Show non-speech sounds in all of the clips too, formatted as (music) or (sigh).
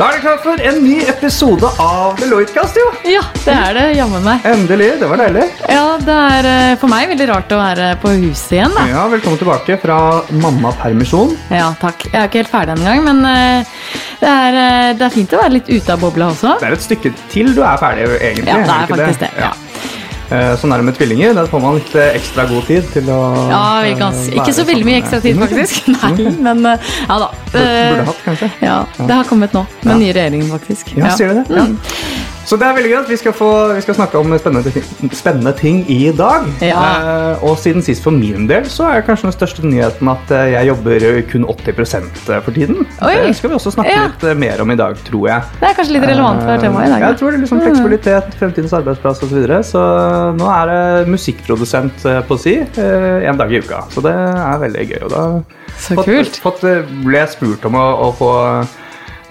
Da er det klart for en ny episode av Deloitte-kast, jo. Ja, det er det jammen meg. Endelig. Det var deilig. Ja, det er eh, for meg veldig rart å være på huset igjen, da. Ja, Velkommen tilbake fra mammapermisjon. Ja, takk. Jeg er ikke helt ferdig engang, men eh, det er, eh, det er fint å være litt ute av bobla også. Det er et stykke til du er ferdig, egentlig. Ja, det er faktisk det. ja. Eh, Sånn er det med tvillinger. Da får man litt eh, ekstra god tid til å Ja, vi kan, eh, ikke så veldig mye ekstra tid, faktisk. (laughs) Nei, men eh, ja da. Burde, burde hatt, kanskje. Ja, det har kommet nå, med Ja. nye regjeringen, faktisk. Ja, sier du det? Ja. Mm. Så det er veldig greit. Vi skal, få, vi skal snakke om spennende spennende ting i dag. Ja. Eh, og siden sist for min del så er kanskje den største nyheten at eh, jeg jobber kun 80% for tiden. Oi. Det skal vi også snakke Ja. litt eh, mer om i dag, tror jeg. Det er kanskje litt relevant for temaet i dag. Eh, ja. Jeg tror det er liksom fleksibilitet, fremtidens arbeidsplass osv. Så, videre. så nå er det musikkprodusent eh, på si eh, en dag i uka. Så det er veldig gøy. Og da Så fått, kult. Fått, eh, ble jeg spurt om å, å få,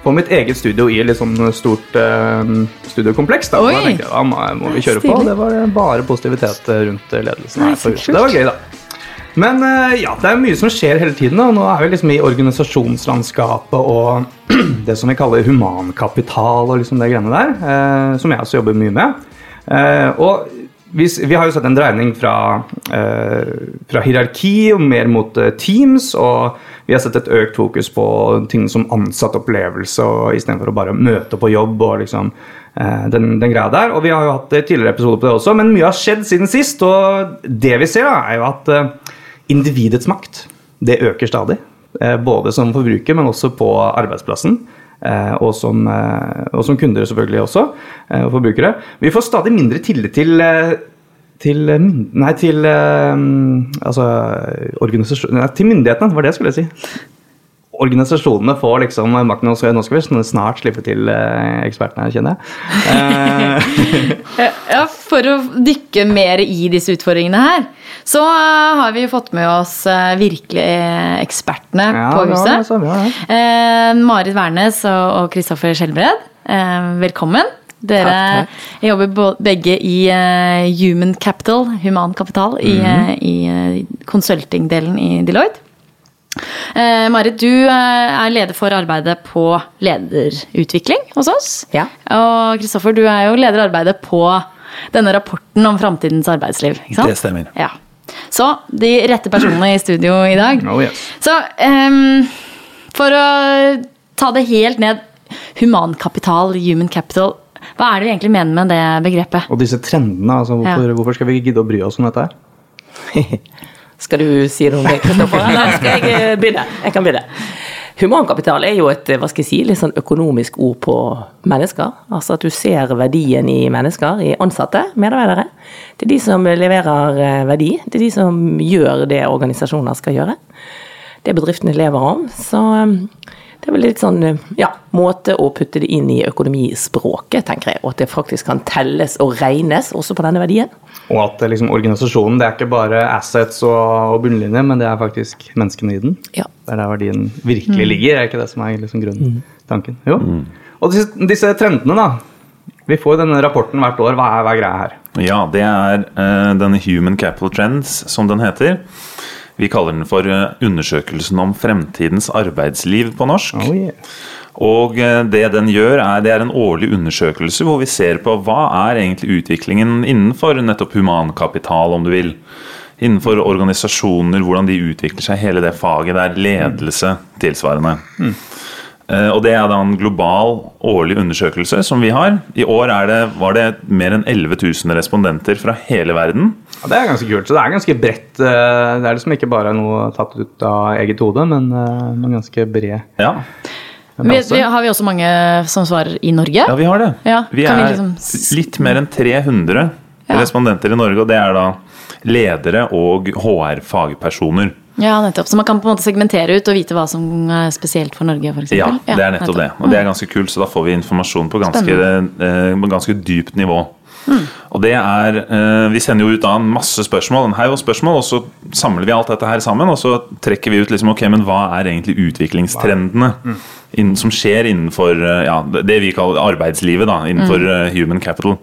få mitt eget studio i et litt sånn stort uh, studiokompleks. Da. Da tenkte jeg da må, må vi kjøre på. Det var bare positivitet eh, rundt ledelsen her. på kult. Det var gøy, da. Men uh, ja, det er mye som skjer hele tiden. Da. nå er vi liksom i organisasjonslandskapet og (clears throat) det som vi kaller humankapital og liksom det greiene der. Uh, som jeg også jobber mye med. Eh, og vi, vi har jo sett en dreining fra, eh, fra hierarki og mer mot eh, teams. Og vi har sett et økt fokus på ting som ansattopplevelse og istedenfor å bare møte på jobb og liksom eh, den, den greia der. Og vi har jo hatt tidligere episoder på det også, men mye har skjedd siden sist. Og det vi ser, da, er jo at individets makt det øker stadig. Både som forbruker, men også på arbeidsplassen. Eh, og, som, eh, og som kunder selvfølgelig også, eh, og forbrukere. Vi får stadig mindre tillit til til, nei, til altså, til myndighetene, var det jeg skulle si. Organisasjonene får liksom makten. Nå nå skal vi snart slippe til eh, ekspertene, kjenner jeg. Eh, (laughs) Ja, For å dykke mer i disse utfordringene her, så eh, har vi jo fått med oss virkelig ekspertene ja, på huset. Ja, sånn, ja. Eh, Marit Wærnes og Kristoffer Skjelbred, eh, velkommen. Dere Takk, jobber begge i Human Capital, humankapital, i, mm -hmm. i i consulting-delen i Deloitte. Eh, Marit, du eh, er leder for arbeidet på lederutvikling hos oss. Ja. Og Kristoffer, du er jo leder arbeidet på denne rapporten om framtidens arbeidsliv. ikke sant? Det stemmer. Ja. Så de rette personene i studio i dag. Oh, yes. Så um, for å ta det helt ned Humankapital, human capital. Hva er det vi egentlig mener med det begrepet? Og disse trendene, altså, hvorfor, Ja. hvorfor skal vi gidde å bry oss om dette her? (laughs) Skal du si noe om det, Kristoffer? Eller skal jeg eh, begynne? Jeg kan begynne. Humankapital er jo et eh, hva skal jeg si, litt sånn økonomisk ord på mennesker. Altså at du ser verdien i mennesker, i ansatte, medarbeidere. Det er de som leverer eh, verdi. Det er de som gjør det organisasjoner skal gjøre. Det bedriftene lever om. Så det er vel litt sånn ja, måte å putte det inn i økonomispråket, tenker jeg. Og at det faktisk kan telles og regnes også på denne verdien. Og at liksom, organisasjonen det er ikke bare assets og, og bunnlinje, men det er faktisk menneskene i den. Ja. Det er der verdien virkelig ligger, er ikke det som er liksom grunntanken? Jo. Og disse, disse trendene, da. Vi får denne rapporten hvert år. Hva er, hva er greia her? Ja, det er uh, denne Human Capital Trends, som den heter. Vi kaller den for eh, Undersøkelsen om fremtidens arbeidsliv på norsk. Oh, yeah. Og eh, det den gjør, er det er en årlig undersøkelse hvor vi ser på hva er egentlig utviklingen innenfor nettopp humankapital, om du vil. Innenfor organisasjoner, hvordan de utvikler seg, hele det faget der. Ledelse tilsvarende. Eh, Og det er da en global årlig undersøkelse som vi har. I år er det, var det mer enn 11 000 respondenter fra hele verden. Ja, det er ganske kult. Så det er ganske bredt. eh, Det er liksom ikke bare noe tatt ut av eget hode, men, eh, men ganske bred. Ja, Vi, vi, har vi også mange som svarer i Norge? ja vi har det. Ja, vi er vi liksom litt mer enn 300 Ja. respondenter i Norge, og det er da ledere og HR-fagpersoner. Ja, nettopp. Så man kan på en måte segmentere ut og vite hva som er spesielt for Norge, f.eks.? Ja, det er nettopp det. Og det er ganske kult, så da får vi informasjon på ganske, eh, ganske dypt nivå. Og det er eh, Vi sender jo ut da en masse spørsmål, en haug spørsmål, og så samler vi alt dette her sammen, og så trekker vi ut liksom, ok, men hva er egentlig utviklingstrendene innen, som skjer innenfor eh, ja, det vi kaller arbeidslivet, da, innenfor mm. human capital.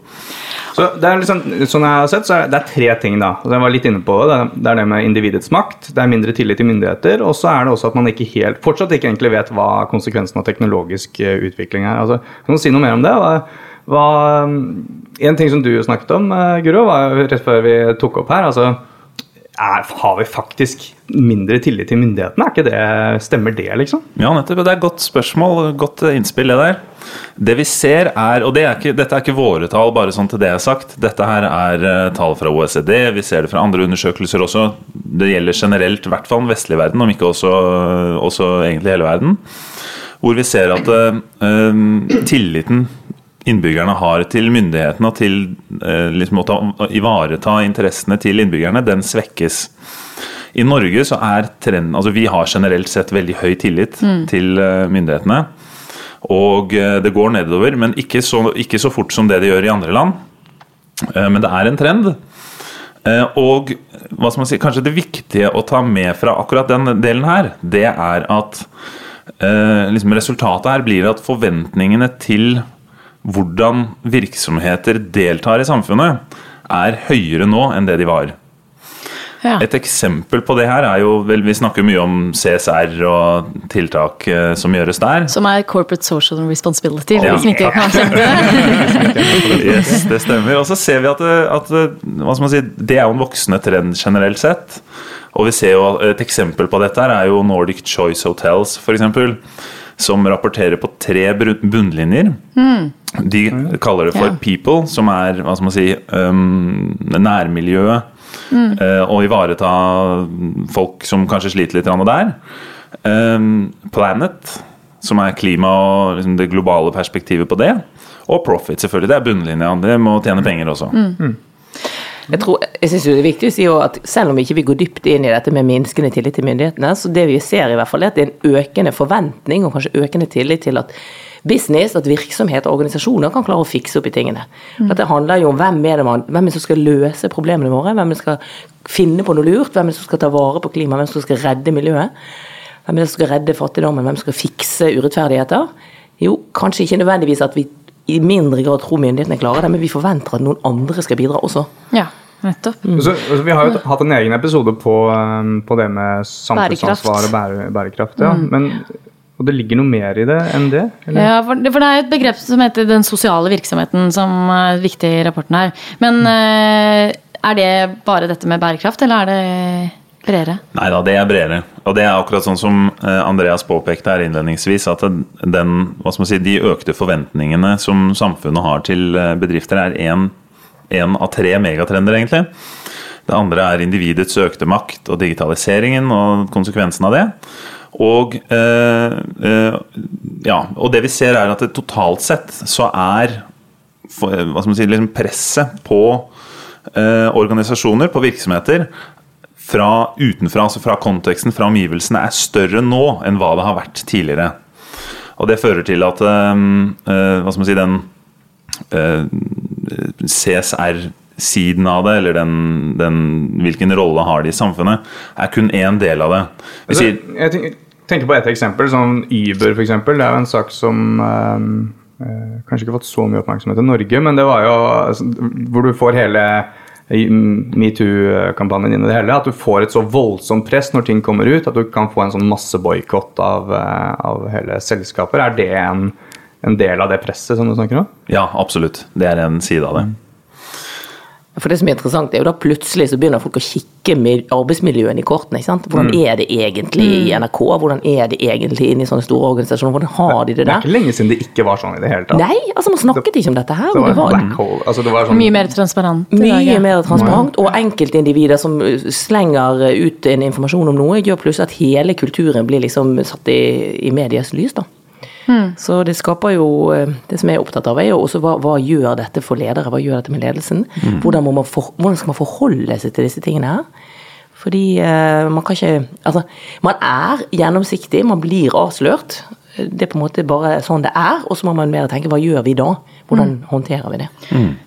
Så det er liksom, sånn jeg har sett, så er det er tre ting. da. Altså, Jeg var litt inne på Det Det er- det med individets makt, det er mindre tillit til myndigheter, og så er det også at man ikke helt, fortsatt ikke egentlig vet hva konsekvensen av teknologisk eh, utvikling er. Altså, kan du si noe mer om det? Hva, hva, en ting som du snakket om, eh, Guro, var jo rett før vi tok opp her. altså er, Har vi faktisk mindre tillit til myndighetene? Er ikke det, Stemmer det, liksom? Ja, nettopp. Det er et godt spørsmål. Godt innspill, det der. Det vi ser er, og det er ikke, dette er ikke våre tall, bare sånn til det er sagt. Dette her er eh, tall fra OECD. Vi ser det fra andre undersøkelser også. Det gjelder generelt, i hvert fall den vestlige verden, om ikke også, også egentlig hele verden. Hvor vi ser at eh, tilliten innbyggerne har til myndighetene og til eh, liksom, å ta- ivareta interessene til innbyggerne, den svekkes. I Norge så er trenden Altså vi har generelt sett veldig høy tillit til eh, myndighetene. Og eh, det går nedover, men ikke så, ikke så fort som det det gjør i andre land. Eh, Men det er en trend. Eh, Og hva skal man si, kanskje det viktige å ta med fra akkurat den delen her, det er at eh, liksom resultatet her blir at forventningene til hvordan virksomheter deltar i samfunnet, er høyere nå enn det de var. Ja. Et eksempel på det her er jo vel, Vi snakker mye om CSR og tiltak eh, som gjøres der. Som er corporate social responsibility, for Ja. de som ikke (laughs) kan kjenne. Yes, det stemmer. Og så ser vi at, det- at si, det er jo en voksende trend generelt sett. Og vi ser jo Et eksempel på dette her er jo Nordic Choice Hotels, f.eks. Som rapporterer på tre bunnlinjer. bunnlinjer. De kaller det for Ja. people, som er hva skal man si, um, nærmiljøet. eh, og ivareta folk som kanskje sliter litt der. Um, planet, som er klima og liksom det globale perspektivet på det. Og profit, selvfølgelig. Det er bunnlinja. Det må tjene penger også. Jeg, jeg synes det er viktig å si at selv om vi ikke vil gå dypt inn i dette med minskende tillit til myndighetene, så det vi ser i hvert fall er at det er en økende forventning og kanskje økende tillit til at business, at virksomheter og organisasjoner kan klare å fikse opp i tingene. Det handler jo om hvem er det man, hvem er det som skal løse problemene våre, hvem er det som skal finne på noe lurt, hvem er det som skal ta vare på klimaet, hvem er det som skal redde miljøet, hvem er det som skal redde fattigdommen, hvem skal fikse urettferdigheter. Jo, kanskje ikke nødvendigvis at vi i mindre grad tror myndighetene klarer det, men vi forventer at noen andre skal bidra også. Ja, nettopp. Så, altså, vi har jo hatt en egen episode på, um, på det med samfunnsansvar og bære, bærekraft. Ja. Men, og det ligger noe mer i det enn det? Eller? Ja, for det, for det er et begrep som heter den sosiale virksomheten, som er viktig i rapporten her. Men mm. er det bare dette med bærekraft, eller er det bredere? Nei da, det er bredere. Og det er akkurat sånn som eh, Andreas påpekte her innledningsvis, at den, si, de økte forventningene som samfunnet har til eh, bedrifter, er én av tre megatrender, egentlig. Det andre er individets økte makt og digitaliseringen og konsekvensen av det. Og, øh, ja, og det vi ser, er at det totalt sett så er si, liksom presset på øh, organisasjoner, på virksomheter, fra utenfra, altså fra konteksten, fra omgivelsene, er større nå enn hva det har vært tidligere. Og det fører til at eh, eh, hva skal man si, den øh, CSR-siden av det, eller den, den, hvilken rolle har de i samfunnet, er kun én del av det. Vi Altså, sier, jeg tenker, på et eksempel, sånn Uber eksempel. Det er jo en sak som eh, kanskje ikke fått så mye oppmerksomhet i Norge, men det var jo altså, hvor du får hele metoo-kampanjen din i det hele. At du får et så voldsomt press når ting kommer ut, at du kan få en sånn masseboikott av, eh, av hele selskaper. Er det en, en del av det presset som du snakker om? ja, absolutt. Det er en side av det. For det som er interessant, er jo da plutselig så begynner folk å kikke med arbeidsmiljøene i kortene. ikke sant? Hvordan er det egentlig i NRK? Hvordan er det egentlig inne i sånne store organisasjoner? Hvordan har de det der? Det er ikke lenge siden det ikke var sånn i det hele tatt. Nei, altså man snakket ikke om dette her. Det var det var black hole. Altså, det var sånn, Mye mer transparent. Mye dag, ja. mer transparent, og enkeltindivider som uh, slenger ut en informasjon om noe, gjør plutselig at hele kulturen blir liksom satt i, i medias lys. da. Så det skaper jo uh, Det som jeg er opptatt av, er jo også hva, hva gjør dette for ledere? Hva gjør dette med ledelsen? Hvordan, må man for, hvordan skal man forholde seg til disse tingene her? Fordi uh, man kan ikke Altså, man er gjennomsiktig, man blir avslørt. Det er på en måte bare sånn det er, og så må man mer tenke hva gjør vi da? Hvordan håndterer vi det?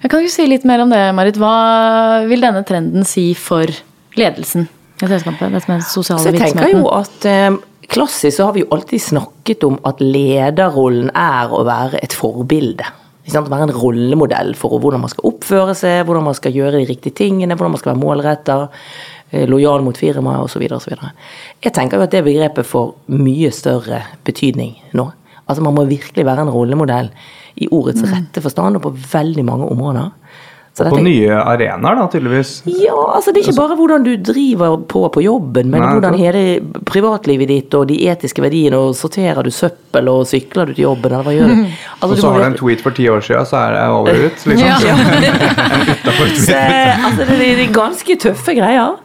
Jeg kan ikke si litt mer om det, Marit. Hva vil denne trenden si for ledelsen selskapet? Dette med sosiale Så jeg tenker jo at eh, klassisk så har vi jo alltid snakket om at lederrollen er å være et forbilde. Være en rollemodell for hvordan man skal oppføre seg, hvordan man skal gjøre de riktige tingene, hvordan man skal være målretta, lojal mot firmaet osv. osv. Jeg tenker jo at det begrepet får mye større betydning nå. Altså Man må virkelig være en rollemodell i ordets rette forstand og på veldig mange områder. På nye arenaer, da, tydeligvis? Ja, altså det er ikke bare hvordan du driver på på jobben, men Nei, hvordan hele privatlivet ditt og de etiske verdiene, og sorterer du søppel og sykler du til jobben, eller hva gjør du? (laughs) Altså, og så har du en tweet for ti år siden, så er det over ut, liksom. (laughs) Ja. (laughs) så, altså det er ganske tøffe greier.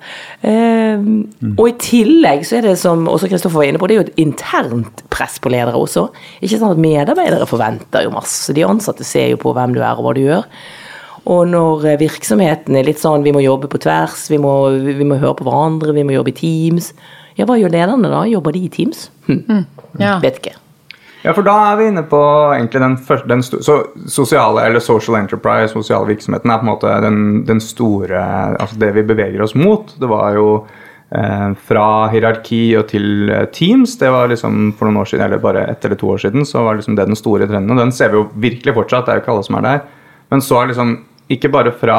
Um, mm. Og i tillegg så er det som også Kristoffer var inne på, det er jo et internt press på ledere også. Ikke sånn at Medarbeidere forventer jo masse. De ansatte ser jo på hvem du er og hva du gjør. Og når eh, virksomheten er litt sånn vi må jobbe på tvers, vi må, vi må høre på hverandre, vi må jobbe i Teams. Ja, hva gjør lederne da? Jobber de i Teams? Hm. Mm. Ja. Vet ikke. Ja, for da er vi inne på egentlig den, første, den så sosiale, eller social enterprise, sosiale virksomheten, er på en måte den, den store Altså det vi beveger oss mot. Det var jo eh, fra hierarki og til eh, Teams. Det var liksom for noen år siden, eller bare ett eller to år siden, så var liksom det den store trenden. Og den ser vi jo virkelig fortsatt. Det er jo ikke alle som er der. Men så er liksom ikke bare fra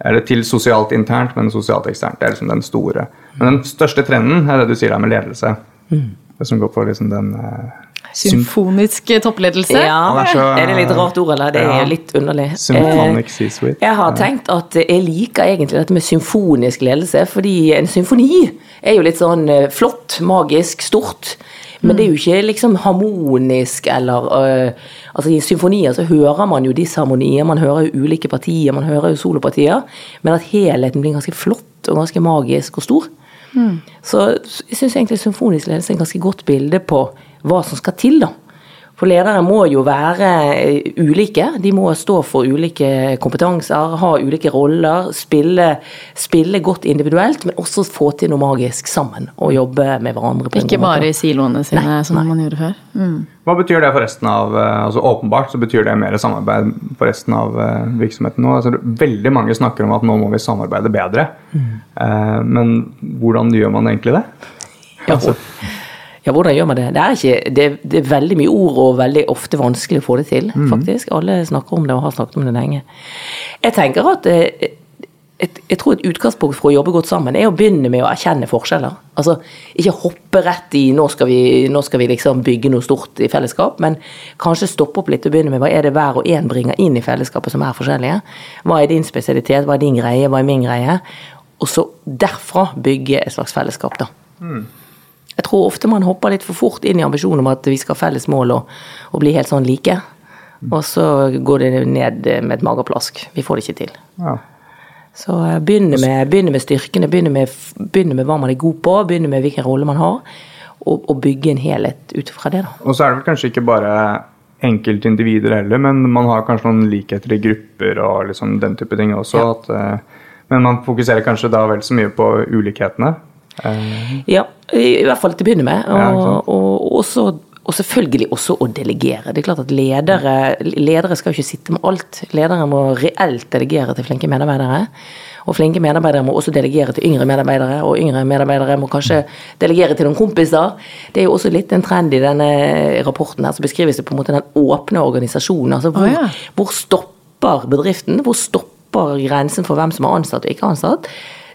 eller til sosialt internt, men sosialt eksternt. Det er liksom den store. Men den største trenden er det du sier der med ledelse. Mm. Det som går på liksom den uh, Symfonisk toppledelse? Ja, så, er det litt rart ord, eller? Det ja. er litt underlig. Symphonic C-suite. Jeg har tenkt at jeg liker egentlig dette med symfonisk ledelse, fordi en symfoni er jo litt sånn eh, flott, magisk, stort. Men det er jo ikke liksom harmonisk eller uh, Altså I symfonier så hører man jo disharmonier, man hører jo ulike partier, man hører jo solopartier. Men at helheten blir ganske flott og ganske magisk og stor. Mm. Så jeg syns egentlig symfonisk ledelse er et ganske godt bilde på hva som skal til, da. For ledere må jo være eh, ulike. De må stå for ulike kompetanser, ha ulike roller, spille, spille godt individuelt, men også få til noe magisk sammen. Og jobbe med hverandre. på Ikke bare i siloene sine, nei, som nei. man gjorde før. Mm. Hva betyr det for resten av eh, altså Åpenbart så betyr det mer samarbeid for resten av eh, virksomheten nå. Altså, veldig mange snakker om at nå må vi samarbeide bedre. Mm. Men hvordan gjør man egentlig det? Ja, altså. Ja, hvordan gjør man det? Det er, ikke, det, det er veldig mye ord og veldig ofte vanskelig å få det til, mm. faktisk. Alle snakker om det og har snakket om det lenge. Jeg tenker at eh, et, jeg tror et utgangspunkt for å jobbe godt sammen er å begynne med å erkjenne forskjeller. Altså ikke hoppe rett i nå skal vi, nå skal vi liksom bygge noe stort i fellesskap, men kanskje stoppe opp litt og begynne med hva er det hver og en bringer inn i fellesskapet som er forskjellige. Hva er din spesialitet, hva er din greie, hva er min greie? Og så derfra bygge et slags fellesskap, da. Mm. Jeg tror ofte man hopper litt for fort inn i ambisjonen om at vi skal ha felles mål og, og bli helt sånn like. Og så går det ned med et mageplask. Vi får det ikke til. Ja. Så eh, begynne med, begynne med styrkene, begynne med, begynne med, hva man er god på, begynne med hvilken rolle man har, og, og bygge en helhet ut fra det. Da. Og så er det vel kanskje ikke bare enkeltindivider heller, men man har kanskje noen likheter i grupper og liksom den type ting også. Ja. At, eh, men man fokuserer kanskje da vel så mye på ulikhetene. Uh, ja, i hvert fall til å begynne med. Og, og, også, og, selvfølgelig også å delegere. Det er klart at ledere, ledere skal ikke sitte med alt. Ledere må reelt delegere til flinke medarbeidere. Og flinke medarbeidere må også delegere til yngre medarbeidere, og yngre medarbeidere må kanskje delegere til noen kompiser. Det er jo også litt en trend i denne rapporten her, så beskrives det på en måte den åpne organisasjonen. Altså hvor, oh, ja. hvor stopper bedriften? Hvor stopper grensen for hvem som er ansatt og ikke ansatt?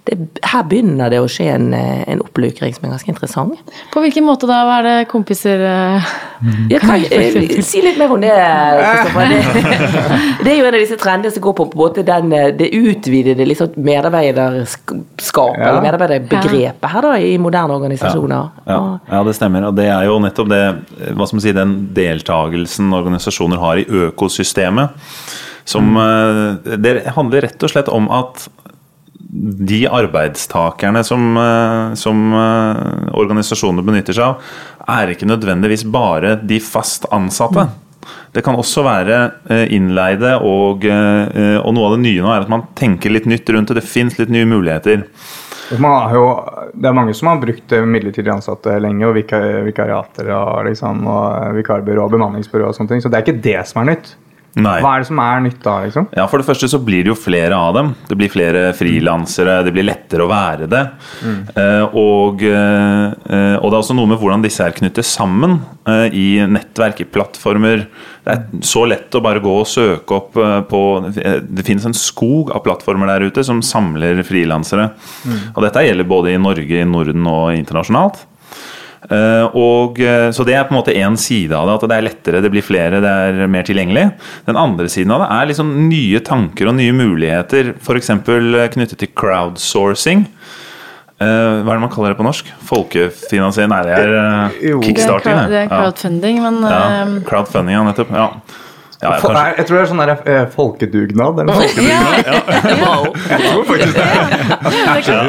Det, her begynner det å skje en, eh, en oppluking som er ganske interessant. På hvilken måte da? Hva er det kompiser mm. jeg kan, eh, Si litt mer om det, Kristoffer. (laughs) Det, det, er jo en av disse trendene som går på, på måte den, eh, det utvidede liksom, medarbeiderskapet, ja. eller medarbeiderbegrepet her da, i moderne organisasjoner. Ja, ja, ja, det stemmer. Og det er jo nettopp det, hva skal man si, den deltakelsen organisasjoner har i økosystemet. Som, mm. Det handler rett og slett om at de arbeidstakerne som, eh, som eh, organisasjonene benytter seg av, er ikke nødvendigvis bare de fast ansatte. Det kan også være eh, innleide, og, og, noe av det nye nå er at man tenker litt nytt rundt det. Det fins litt nye muligheter. Jo, det er mange som har brukt midlertidig ansatte lenge, og vikariater og, liksom, og vikarbyrå og bemanningsbyrå og sånne ting. Så det er ikke det som er nytt. Nei. Hva er det som er nytta, liksom? Ja, For det første så blir det jo flere av dem. Det blir flere frilansere, det blir lettere å være det. Eh, og, eh, og det er også noe med hvordan disse her knyttes sammen eh, i nettverk, i plattformer. Det er så lett å bare gå og søke opp eh, på Det finnes en skog av plattformer der ute som samler frilansere. Og dette gjelder både i Norge, i Norden og internasjonalt. Eh, og, eh, så Det er på en måte én side av det. At det er lettere, det blir flere, det er mer tilgjengelig. Den andre siden av det er liksom nye tanker og nye muligheter, f.eks. knyttet til crowdsourcing. Eh, hva er det man kaller det på norsk? Folkefinansiering? Nei, det er uh, Det kickstarting. det er crowdfunding, men Ja. eh, Crowdfunding, ja, nettopp. Ja. Ja, ja, For, kanskje. jeg, jeg tror det er sånn der, eh, folkedugnad. Eller folkedugnad. Wow. (laughs) Jeg tror faktisk det.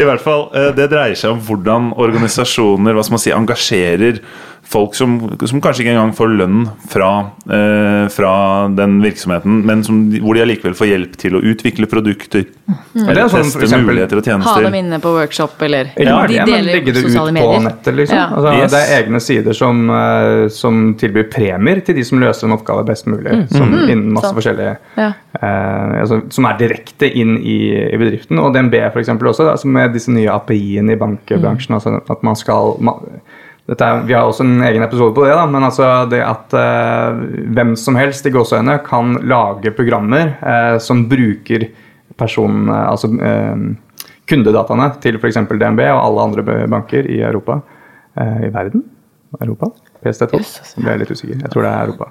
I hvert fall, eh, Det dreier seg om hvordan organisasjoner hva skal man si, engasjerer folk som, som kanskje ikke engang får lønn fra, eh, fra den virksomheten, men som, hvor de allikevel får hjelp til å utvikle produkter. Mm. Eller er sånn, teste eksempel, muligheter og tjenester. ha dem inne på workshop, eller ja, de det, men legge det ut på medier. nettet. liksom. Ja. Altså, Yes. Det er egne sider som, eh, som tilbyr premier til de som løser en oppgave best mulig. Som innen masse sant. forskjellige Ja. eh, altså, Som er direkte inn i, i bedriften. Og DNB for eksempel også, da, som med disse nye API-ene i bankbransjen. altså At man skal ma- dette er, vi har også en egen episode på det, da, men altså det at eh, hvem som helst i gåseøyne kan lage programmer eh, som bruker person, eh, altså eh, kundedataene til f.eks. DNB og alle andre banker i Europa. Eh, I verden? Europa? PST12? Jøss, Jeg ble litt usikker. Jeg tror det er Europa.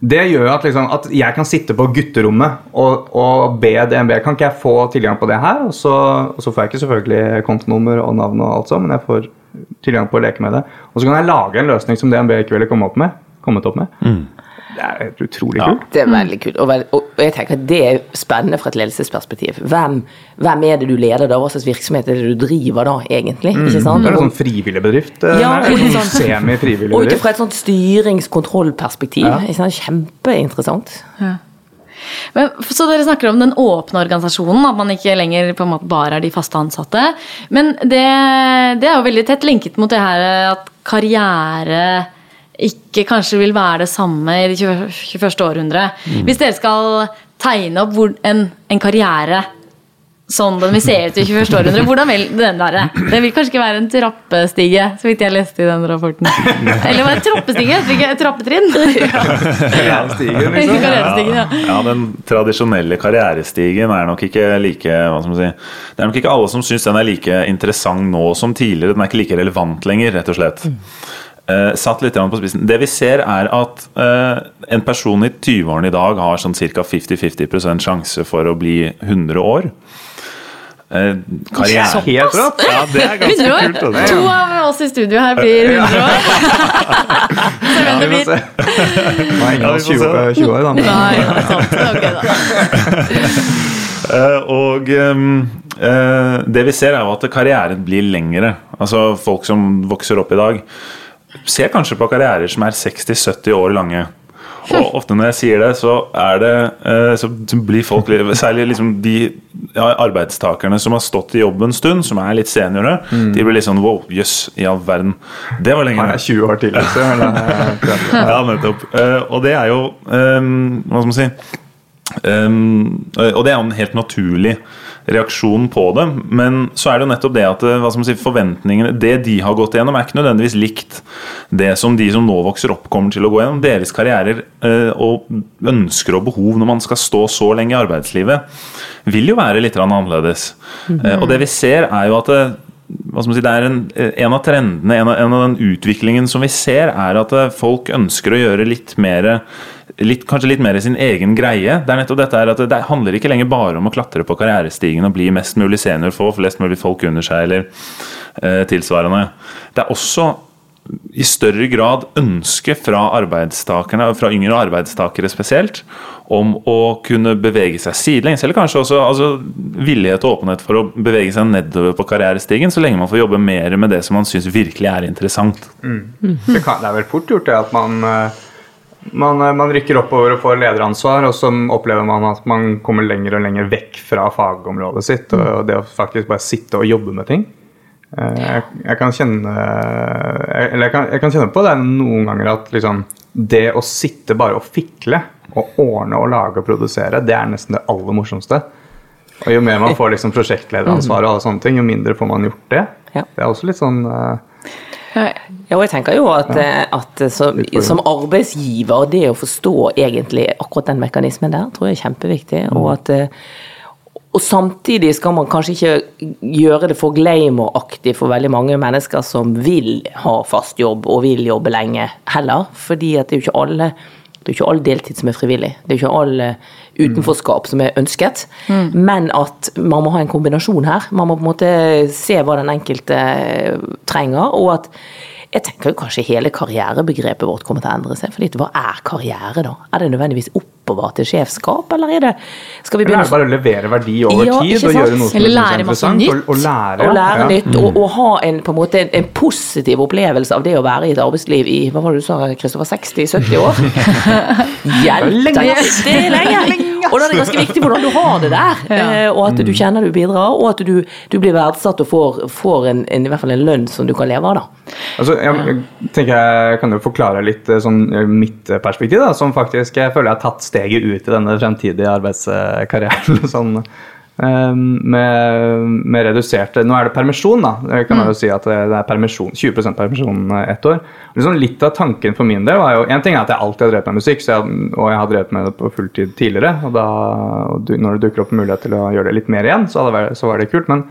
Det gjør at, liksom, at jeg kan sitte på gutterommet og, og be DNB Kan ikke jeg få tilgang på det her? Og så, og så får jeg ikke selvfølgelig kontonummer og navn, og alt sånt, men jeg får tilgang på å leke med det. Og så kan jeg lage en løsning som DNB ikke ville komme opp med. Kommet opp med. Det er helt utrolig Ja. kult. Det er veldig kult. Og, og jeg tenker at det er spennende fra et ledelsesperspektiv. Hvem, hvem er det du leder da? Hva slags virksomhet er det du driver da, egentlig? Ikke sant? Det er en sånn frivillig bedrift. eh, Ja, sånn. Semi-frivillig Og ut fra et sånt styringskontrollperspektiv. Ja. Kjempeinteressant. Ja. Men, så dere snakker om den åpne organisasjonen, at man ikke lenger på en måte bare er de faste ansatte. Men det, det er jo veldig tett linket mot det her at karriere ikke kanskje vil være det samme i det 20 21. århundre. Hvis dere skal tegne opp hvor, en, en karriere sånn den vil se ut i 21. århundre, hvordan vil den være? Det vil kanskje ikke være en trappestige, så vidt jeg leste i den rapporten. (laughs) Eller var det trappestige? Ikke trappetrinn? (laughs) Karrierestigen, liksom. (laughs) Karrierestigen, ja. Ja, den tradisjonelle karrierestigen er nok ikke like hva skal man si, Det er nok ikke alle som syns den er like interessant nå som tidligere. Den er ikke like relevant lenger, rett og slett. Eh, satt litt på spissen. Det vi ser, er at uh, en person i 20-årene i dag har sånn ca. 50-50% sjanse for å bli 100 år. Uh, karriere Helt rått. Ja, det er ganske 100 år? kult. Altså. To av oss i studio her blir 100 år. Så hvem det Vi får blir. se. Nå er ingen Ja, av vi oss får 20, se. 20 år, da. Nei, sant. Okay, da. (laughs) Eh, og um, eh, det vi ser er jo at karrieren blir lengre. Altså Folk som vokser opp i dag, ser kanskje på karrierer som er 60-70 år lange. Og ofte når jeg sier det, så er det eh, Så blir folk Særlig liksom de ja, arbeidstakerne som har stått i jobb en stund, som er litt seniorer, de blir litt sånn wow, jøss, i all verden. Det var lenge. Han er 20 år til, (laughs) liksom. Ja, nettopp. Eh, og det er jo ehm, Hva skal man si Og det er jo en helt naturlig reaksjon på det. Men så er det jo nettopp det at eh, si, forventningene Det de har gått igjennom, er ikke nødvendigvis likt det som de som nå vokser opp, kommer til å gå gjennom. Deres karrierer eh, og ønsker og behov når man skal stå så lenge i arbeidslivet, vil jo være litt annerledes. annerledes. -hmm. og det vi ser, er jo at det, si, det er en, en av trendene, en av, en av den utviklingen som vi ser, er at folk ønsker å gjøre litt mer Litt, kanskje litt mer sin egen greie. Det er nettopp dette her at det handler ikke lenger bare om å klatre på karrierestigen og bli mest mulig senior, få flest mulig folk under seg eller eh, tilsvarende. Det er også i større grad ønske fra arbeidstakerne, fra yngre arbeidstakere spesielt, om å kunne bevege seg sidelengs, eller kanskje også altså, villighet og åpenhet for å bevege seg nedover på karrierestigen, så lenge man får jobbe mer med det som man syns virkelig er interessant. Det, kan, det er vel fort gjort det at man, eh, man, eh, man rykker oppover og får lederansvar, og så opplever man at man kommer lenger og lenger vekk fra fagområdet sitt, og det å faktisk bare sitte og jobbe med ting. Eh, Jeg, jeg, kan kjenne, eller jeg, kan, jeg kan kjenne på det noen ganger at liksom det å sitte bare og fikle og ordne og lage og produsere, det er nesten det aller morsomste. Og jo mer man får liksom prosjektlederansvar og alle sånne ting, jo mindre får man gjort det. Det er også litt sånn eh, Ja, og jeg tenker jo at, eh, at som, som arbeidsgiver, det å forstå egentlig akkurat den mekanismen der, tror jeg er kjempeviktig. Og at eh, og samtidig skal man kanskje ikke gjøre det for glamour-aktig for veldig mange mennesker som vil ha fast jobb og vil jobbe lenge heller. Fordi at det er jo ikke alle, det er jo ikke all deltid som er frivillig. Det er jo ikke all eh, utenforskap som er ønsket. Men at man må ha en kombinasjon her. Man må på en måte se hva den enkelte trenger. og at jeg tenker jo kanskje hele karrierebegrepet vårt kommer til å endre seg. For hva er karriere, da? Er det nødvendigvis oppover til sjefskap, eller er det Skal vi Eller er det bare å levere verdi over Ja, tid og gjøre noe som Eller er lære masse interessant, nytt. Og, og lære, og lære ja. Mm. nytt, og, og ha en, på en, måte, en, en positiv opplevelse av det å være i et arbeidsliv i hva var det du sa, Kristoffer, 60-70 år? (laughs) Hjelp deg! Det er lenge! Og da er det ganske viktig hvordan du har det der, eh, og at Mm. du kjenner du bidrar, og at du, du blir verdsatt og får, får en, en, i hvert fall en lønn som du kan leve av. da. Altså, jeg, jeg tenker jeg kan jo forklare litt eh, sånn, eh, mitt perspektiv, da, som faktisk jeg føler jeg har tatt steget ut i denne fremtidige arbeidskarrieren. (laughs) sånn, med, med reduserte Nå er det permisjon, da. Det kan man jo si at det det er permisjon, 20% permisjon eh, ett år. Liksom litt av tanken for min del var jo En ting er at jeg alltid har drevet med musikk, så jeg, og jeg har drevet med det på fulltid tidligere. Og, da, og når det dukker opp mulighet til å gjøre det litt mer igjen, så, vært- så var det kult. men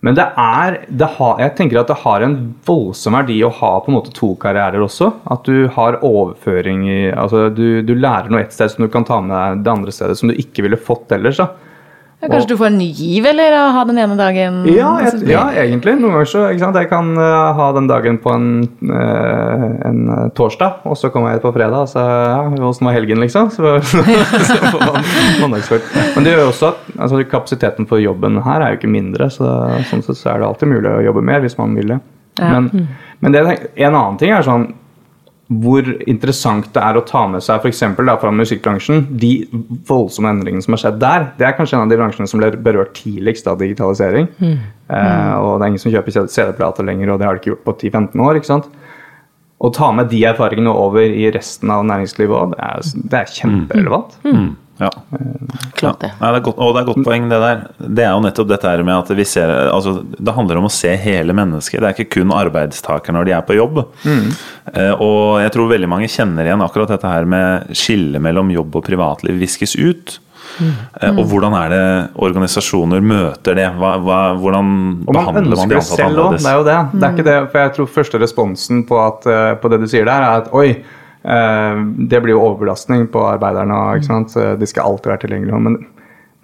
men det er, det har, jeg tenker at det har en voldsom verdi å ha på en måte to karrierer også. At du har overføring i altså du, du lærer noe ett sted som du kan ta med deg det andre stedet som du ikke ville fått ellers. da. Ja, kanskje du får en ny giv, eller å ha den ene dagen Ja, jeg, ja egentlig. Noen ganger så ikke sant? Jeg kan uh, ha den dagen på en, uh, en eh, torsdag, og så kommer jeg på fredag, og så ja, åssen var helgen, liksom? Så, (laughs) så får man mandagsfølt. Men det gjør jo også at altså, kapasiteten på jobben her er jo ikke mindre, så sånn sett så er det alltid mulig å jobbe mer hvis man vil det. Ja. Men, men det, en annen ting er sånn hvor interessant det er å ta med seg f.eks. fra musikkbransjen. De voldsomme endringene som har skjedd der, det er kanskje en av de bransjene som ble berørt tidligst av digitalisering. Eh, og det er ingen som kjøper CD-plater lenger, og det har de ikke gjort på 10-15 år. ikke sant? Å ta med de erfaringene over i resten av næringslivet òg, det, er- det er kjemperelevant. Ja. Klart det. Nei, det er godt, og det er godt poeng, det der. Det er jo nettopp dette her med at vi ser altså, Det handler om å se hele mennesket. Det er ikke kun arbeidstakere når de er på jobb. Eh, og jeg tror veldig mange kjenner igjen akkurat dette her med skillet mellom jobb og privatliv viskes ut. Mm. og hvordan er det organisasjoner møter det? Hva, hva, hvordan man behandler man de det ansatte annerledes? Det er jo det. Det er ikke det, for jeg tror første responsen på, at, eh, på det du sier der, er at oi, eh, det blir jo overbelastning på arbeiderne. Ikke sant? De skal alltid være tilgjengelige. Men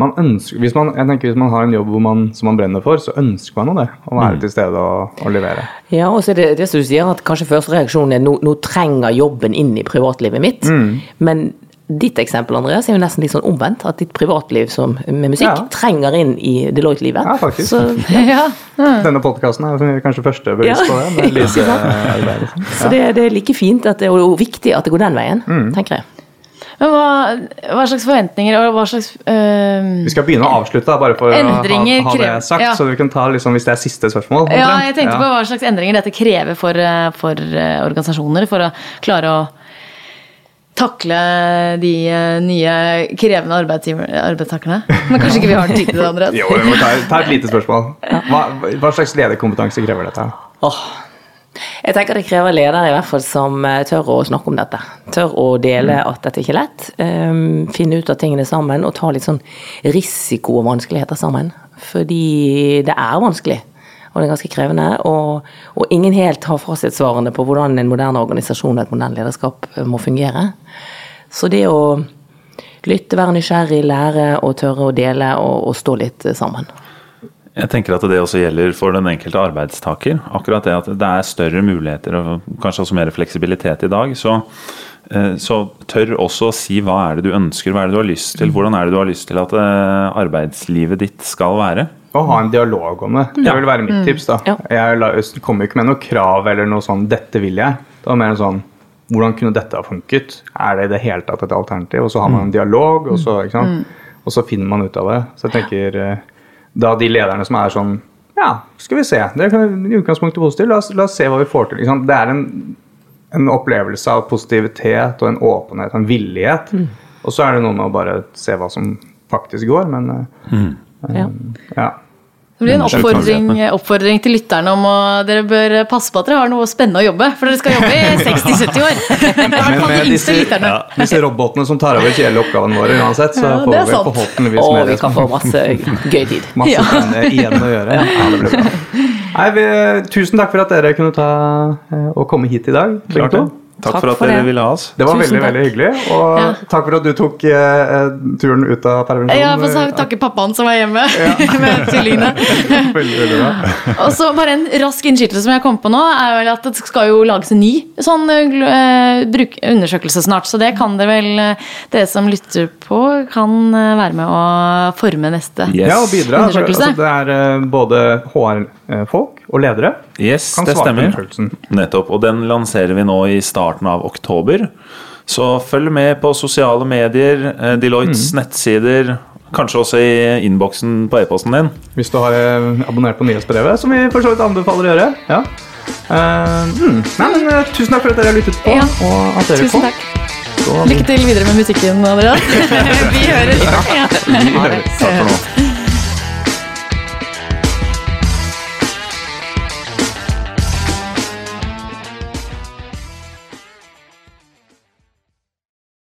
man ønsker, hvis man, jeg tenker hvis man har en jobb man, som man brenner for, så ønsker man jo det. Å være til stede og, og levere. Ja, og så er det det som du sier, at kanskje første reaksjonen er nå, nå trenger jobben inn i privatlivet mitt. Mm. Men ditt eksempel, Andreas, er jo nesten litt sånn omvendt. At ditt privatliv som, med musikk Ja. trenger inn i Deloitte-livet. Ja, faktisk. Så, (laughs) Ja. Denne podkasten er kanskje første bevis Ja. på det. (laughs) Liksom. så det, det er like fint at det, og viktig at det går den veien, Mm. tenker jeg. Men hva, hva slags forventninger og hva slags øh, Vi skal begynne å avslutte, da, bare for å ha, ha det sagt. ja. Så vi kan ta liksom, hvis det er siste spørsmål. Ja, jeg tenkte Ja. på hva slags endringer dette krever for, øh, for øh, organisasjoner for å klare å takle de øh, nye krevende arbeidstakerne. Men kanskje ikke vi har tid til det, Andreas? (laughs) Jo, vi må ta, ta et lite spørsmål. Hva, hva slags lederkompetanse krever dette? Oh, Jeg tenker det krever ledere i hvert fall som eh, tør å snakke om dette. Tør å dele at dette ikke er lett. Um, finne ut av tingene sammen og ta litt sånn risiko og vanskeligheter sammen. Fordi det er vanskelig. Og det er ganske krevende. Og, og ingen helt har fasitsvarene på hvordan en moderne organisasjon og et moderne lederskap eh, må fungere. Så det å lytte, være nysgjerrig, lære og tørre å dele og, og stå litt eh, sammen. Jeg tenker at det også gjelder for den enkelte arbeidstaker. Akkurat det at det er større muligheter og kanskje også mer fleksibilitet i dag. Så, eh, så tør også å si hva er det du ønsker, hva er det du har lyst til. Hvordan er det du har lyst til at arbeidslivet ditt skal være. Å ha en dialog om det. Det vil være mitt tips. da. Ja. Jeg la- kommer ikke med noe krav eller noe sånn 'dette vil jeg'. Det var mer en sånn hvordan kunne dette ha funket? Er det i det hele tatt et alternativ? Og så har man en dialog, og så, ikke sant? og så finner man ut av det. Så jeg tenker eh, da de lederne som er sånn Ja, skal vi se. Det er i utgangspunktet positivt. La oss, la oss se hva vi får til. Ikke sant? Det er en en opplevelse av positivitet og en åpenhet og en villighet. Og så er det noe med å bare se hva som faktisk går, men eh, Ja. ja. Det blir en oppfordring, oppfordring til lytterne om å dere bør passe på at dere har noe spennende å jobbe, for dere skal jobbe i (laughs) 60-70 år. Men (laughs) med disse, ja, disse robotene som tar over hele oppgavene våre uansett, så Ja, får vi forhåpentligvis Og mer vi kan få masse gøy tid. (laughs) masse Ja. igjen å gjøre. Ja, det blir bra. Nei, vi, tusen takk for at dere kunne ta eh, og komme hit i dag. Klart det. Takk, Takk for at for dere det. ville ha oss. Det var Tusen veldig takk. veldig hyggelig. Og Ja. takk for at du tok eh, turen ut av permisjonen. Ja, for så takke pappaen som var hjemme (laughs) (laughs) med tvillingene. (laughs) Veldig, veldig bra. Og så bare en rask innskytelse som jeg kom på nå, er vel at det skal jo lages en ny sånn eh, eh, bruk, undersøkelse snart. Så det kan dere vel, eh, dere som lytter på, kan eh, være med å forme neste. Yes. Ja, og bidra. For, altså, det er eh, både HR-folk og ledere Yes, kan svare på undersøkelsen. Nettopp. Og den lanserer vi nå i starten av oktober. Så følg med på sosiale medier, eh, Deloittes Mm. nettsider, kanskje også i innboksen på e-posten din. Hvis du har eh, abonnert på nyhetsbrevet, som vi for så vidt anbefaler å gjøre. Ja. Uh, mm. Nei, men, eh, tusen takk for at dere har lyttet på. Ja. Og at dere Tusen kom. takk. Så- Lykke til videre med musikken, Adrian. (laughs) (laughs) Vi høres. Ja. Ja. Takk for nå.